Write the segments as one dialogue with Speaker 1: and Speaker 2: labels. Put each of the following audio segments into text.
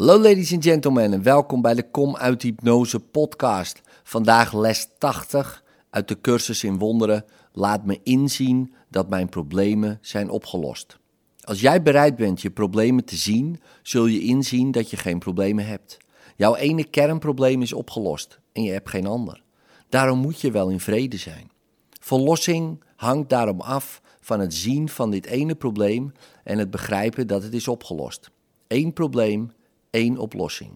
Speaker 1: Hallo ladies and gentlemen en welkom bij de Kom uit Hypnose podcast. Vandaag les 80 uit de cursus in wonderen. Laat me inzien dat mijn problemen zijn opgelost. Als jij bereid bent je problemen te zien, zul je inzien dat je geen problemen hebt. Jouw ene kernprobleem is opgelost en je hebt geen ander. Daarom moet je wel in vrede zijn. Verlossing hangt daarom af van het zien van dit ene probleem en het begrijpen dat het is opgelost. Eén probleem, één oplossing.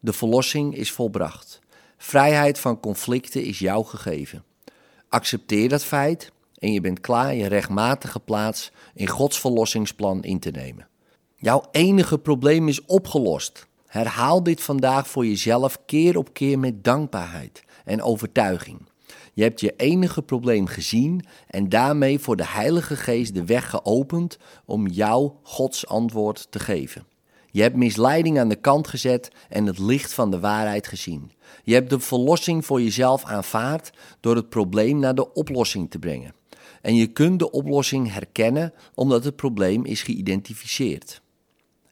Speaker 1: De verlossing is volbracht. Vrijheid van conflicten is jou gegeven. Accepteer dat feit en je bent klaar je rechtmatige plaats in Gods verlossingsplan in te nemen. Jouw enige probleem is opgelost. Herhaal dit vandaag voor jezelf keer op keer met dankbaarheid en overtuiging. Je hebt je enige probleem gezien en daarmee voor de Heilige Geest de weg geopend om jou Gods antwoord te geven. Je hebt misleiding aan de kant gezet en het licht van de waarheid gezien. Je hebt de verlossing voor jezelf aanvaard door het probleem naar de oplossing te brengen. En je kunt de oplossing herkennen omdat het probleem is geïdentificeerd.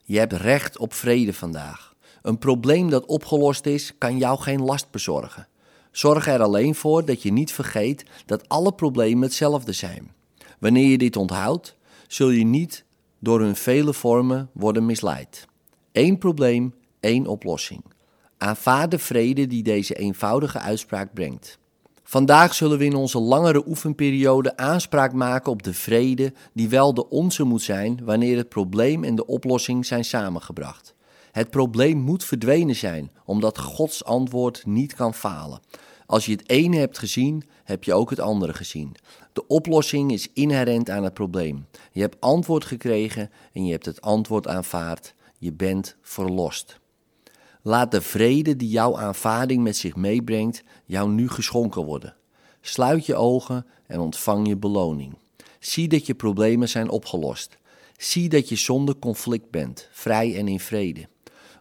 Speaker 1: Je hebt recht op vrede vandaag. Een probleem dat opgelost is, kan jou geen last bezorgen. Zorg er alleen voor dat je niet vergeet dat alle problemen hetzelfde zijn. Wanneer je dit onthoudt, zul je niet door hun vele vormen worden misleid. Eén probleem, één oplossing. Aanvaard de vrede die deze eenvoudige uitspraak brengt. Vandaag zullen we in onze langere oefenperiode aanspraak maken op de vrede die wel de onze moet zijn wanneer het probleem en de oplossing zijn samengebracht. Het probleem moet verdwenen zijn, omdat Gods antwoord niet kan falen. Als je het ene hebt gezien, heb je ook het andere gezien. De oplossing is inherent aan het probleem. Je hebt antwoord gekregen en je hebt het antwoord aanvaard. Je bent verlost. Laat de vrede die jouw aanvaarding met zich meebrengt, jou nu geschonken worden. Sluit je ogen en ontvang je beloning. Zie dat je problemen zijn opgelost. Zie dat je zonder conflict bent, vrij en in vrede.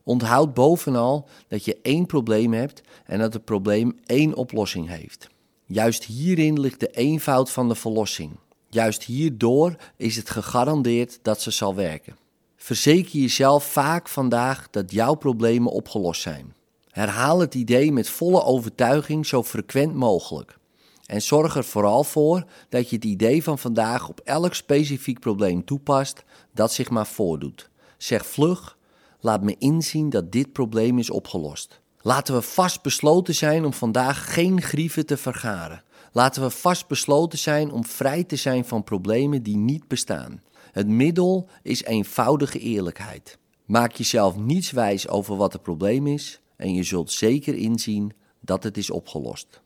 Speaker 1: Onthoud bovenal dat je één probleem hebt en dat het probleem één oplossing heeft. Juist hierin ligt de eenvoud van de verlossing. Juist hierdoor is het gegarandeerd dat ze zal werken. Verzeker jezelf vaak vandaag dat jouw problemen opgelost zijn. Herhaal het idee met volle overtuiging zo frequent mogelijk. En zorg er vooral voor dat je het idee van vandaag op elk specifiek probleem toepast dat zich maar voordoet. Zeg vlug: laat me inzien dat dit probleem is opgelost. Laten we vastbesloten zijn om vandaag geen grieven te vergaren. Laten we vastbesloten zijn om vrij te zijn van problemen die niet bestaan. Het middel is eenvoudige eerlijkheid. Maak jezelf niets wijs over wat het probleem is en je zult zeker inzien dat het is opgelost.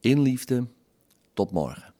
Speaker 1: In liefde, tot morgen.